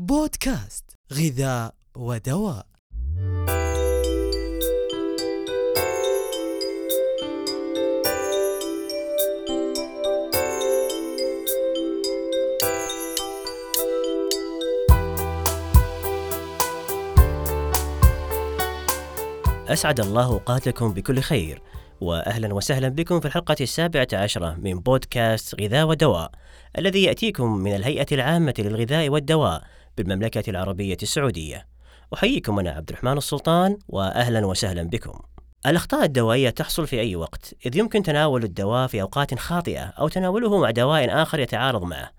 بودكاست غذاء ودواء. أسعد الله أوقاتكم بكل خير وأهلا وسهلا بكم في الحلقة السابعة عشرة من بودكاست غذاء ودواء الذي يأتيكم من الهيئة العامة للغذاء والدواء بالمملكة العربية السعودية. أحييكم أنا عبد الرحمن السلطان وأهلا وسهلا بكم. الأخطاء الدوائية تحصل في أي وقت إذ يمكن تناول الدواء في أوقات خاطئة أو تناوله مع دواء آخر يتعارض معه.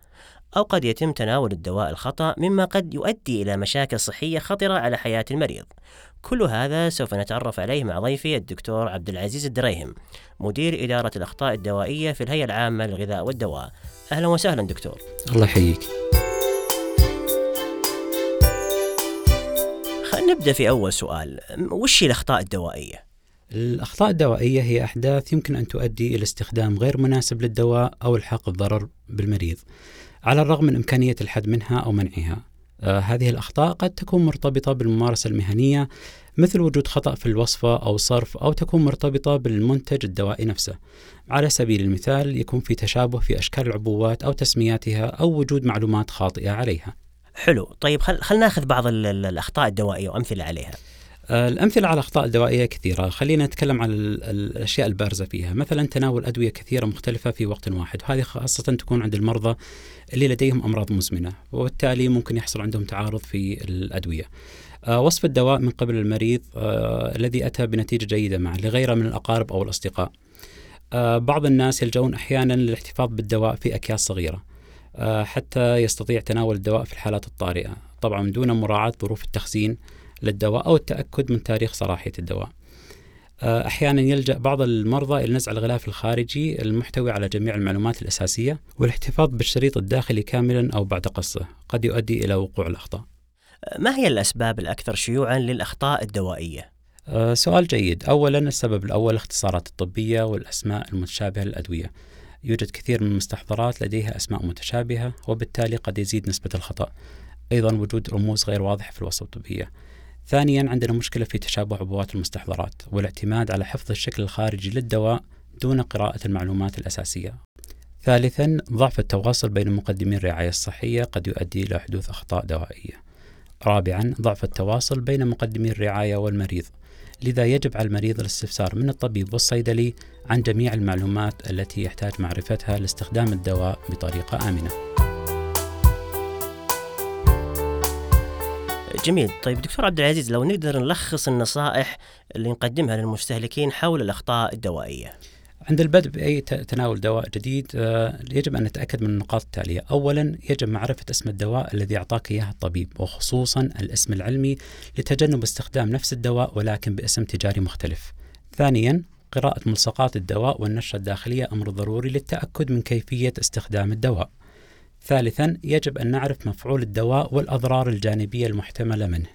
أو قد يتم تناول الدواء الخطأ مما قد يؤدي إلى مشاكل صحية خطرة على حياة المريض. كل هذا سوف نتعرف عليه مع ضيفي الدكتور عبد العزيز الدريهم مدير إدارة الأخطاء الدوائية في الهيئة العامة للغذاء والدواء. أهلا وسهلا دكتور. الله يحييك. خلينا نبدأ في أول سؤال. وش هي الأخطاء الدوائية؟ الأخطاء الدوائية هي أحداث يمكن أن تؤدي إلى استخدام غير مناسب للدواء أو إلحاق الضرر بالمريض على الرغم من إمكانية الحد منها أو منعها. آه هذه الأخطاء قد تكون مرتبطة بالممارسة المهنية مثل وجود خطأ في الوصفة أو صرف أو تكون مرتبطة بالمنتج الدوائي نفسه. على سبيل المثال يكون في تشابه في أشكال العبوات أو تسمياتها أو وجود معلومات خاطئة عليها. حلو. طيب خل خلينا ناخذ بعض ال- ال- الأخطاء الدوائية وأمثلة عليها. آه، الأمثلة على الأخطاء الدوائية كثيرة. خلينا نتكلم عن ال- ال- الأشياء البارزة فيها. مثلا تناول أدوية كثيرة مختلفة في وقت واحد. وهذه خاصة تكون عند المرضى اللي لديهم أمراض مزمنة وبالتالي ممكن يحصل عندهم تعارض في الأدوية. آه، وصف الدواء من قبل المريض آه، الذي أتى بنتيجة جيدة معه لغيره من الأقارب أو الأصدقاء. بعض الناس يلجؤون أحيانا للاحتفاظ بالدواء في أكياس صغيرة. حتى يستطيع تناول الدواء في الحالات الطارئة. طبعا دون مراعاة ظروف التخزين للدواء أو التأكد من تاريخ صلاحية الدواء. آه، أحيانا يلجأ بعض المرضى إلى نزع الغلاف الخارجي المحتوي على جميع المعلومات الأساسية والاحتفاظ بالشريط الداخلي كاملا أو بعد قصه. قد يؤدي إلى وقوع الأخطاء. ما هي الأسباب الأكثر شيوعا للأخطاء الدوائية؟ آه، سؤال جيد. أولا السبب الأول الاختصارات الطبية والأسماء المتشابهة للأدوية. يوجد كثير من المستحضرات لديها أسماء متشابهة وبالتالي قد يزيد نسبة الخطأ. أيضا وجود رموز غير واضحة في الوصفة الطبية ثانيا عندنا مشكلة في تشابه عبوات المستحضرات والاعتماد على حفظ الشكل الخارجي للدواء دون قراءة المعلومات الأساسية. ثالثا ضعف التواصل بين مقدمي الرعاية الصحية قد يؤدي إلى حدوث أخطاء دوائية. رابعا ضعف التواصل بين مقدمي الرعاية والمريض. لذا يجب على المريض الاستفسار من الطبيب والصيدلي عن جميع المعلومات التي يحتاج معرفتها لاستخدام الدواء بطريقة آمنة. جميل. طيب دكتور عبد العزيز لو نقدر نلخص النصائح اللي نقدمها للمستهلكين حول الأخطاء الدوائية. عند البدء بأي تناول دواء جديد آه، يجب أن نتأكد من النقاط التالية. أولا يجب معرفة اسم الدواء الذي أعطاك إياه الطبيب وخصوصا الاسم العلمي لتجنب استخدام نفس الدواء ولكن باسم تجاري مختلف. ثانيا قراءة ملصقات الدواء والنشرة الداخلية أمر ضروري للتأكد من كيفية استخدام الدواء. ثالثا يجب أن نعرف مفعول الدواء والأضرار الجانبية المحتملة منه.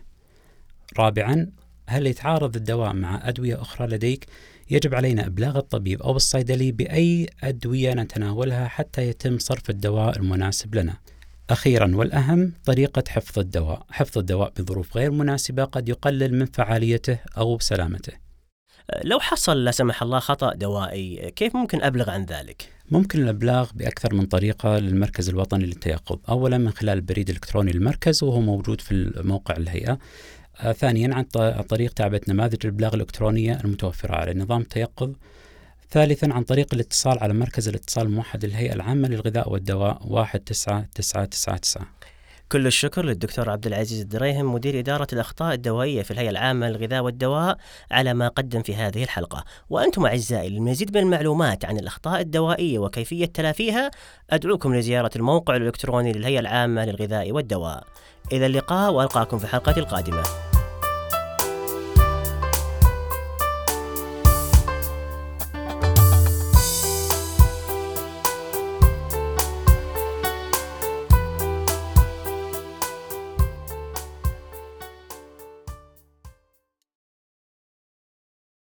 رابعا هل يتعارض الدواء مع أدوية أخرى لديك يجب علينا إبلاغ الطبيب أو الصيدلي بأي أدوية نتناولها حتى يتم صرف الدواء المناسب لنا. أخيرا والأهم طريقة حفظ الدواء، حفظ الدواء بظروف غير مناسبة قد يقلل من فعاليته أو سلامته. لو حصل لا سمح الله خطأ دوائي كيف ممكن أبلغ عن ذلك؟ ممكن الإبلاغ بأكثر من طريقة للمركز الوطني للتيقظ، أولا من خلال البريد الإلكتروني للمركز وهو موجود في موقع الهيئة. آه، ثانيا عن طريق تعبئة نماذج الإبلاغ الإلكترونية المتوفرة على نظام التيقظ. ثالثا عن طريق الاتصال على مركز الاتصال الموحد للهيئة العامة للغذاء والدواء 19999 كل الشكر للدكتور عبد العزيز الدريهم مدير إدارة الأخطاء الدوائية في الهيئة العامة للغذاء والدواء على ما قدم في هذه الحلقة. وأنتم أعزائي للمزيد من المعلومات عن الأخطاء الدوائية وكيفية تلافيها أدعوكم لزيارة الموقع الإلكتروني للهيئة العامة للغذاء والدواء. إلى اللقاء وألقاكم في الحلقة القادمة.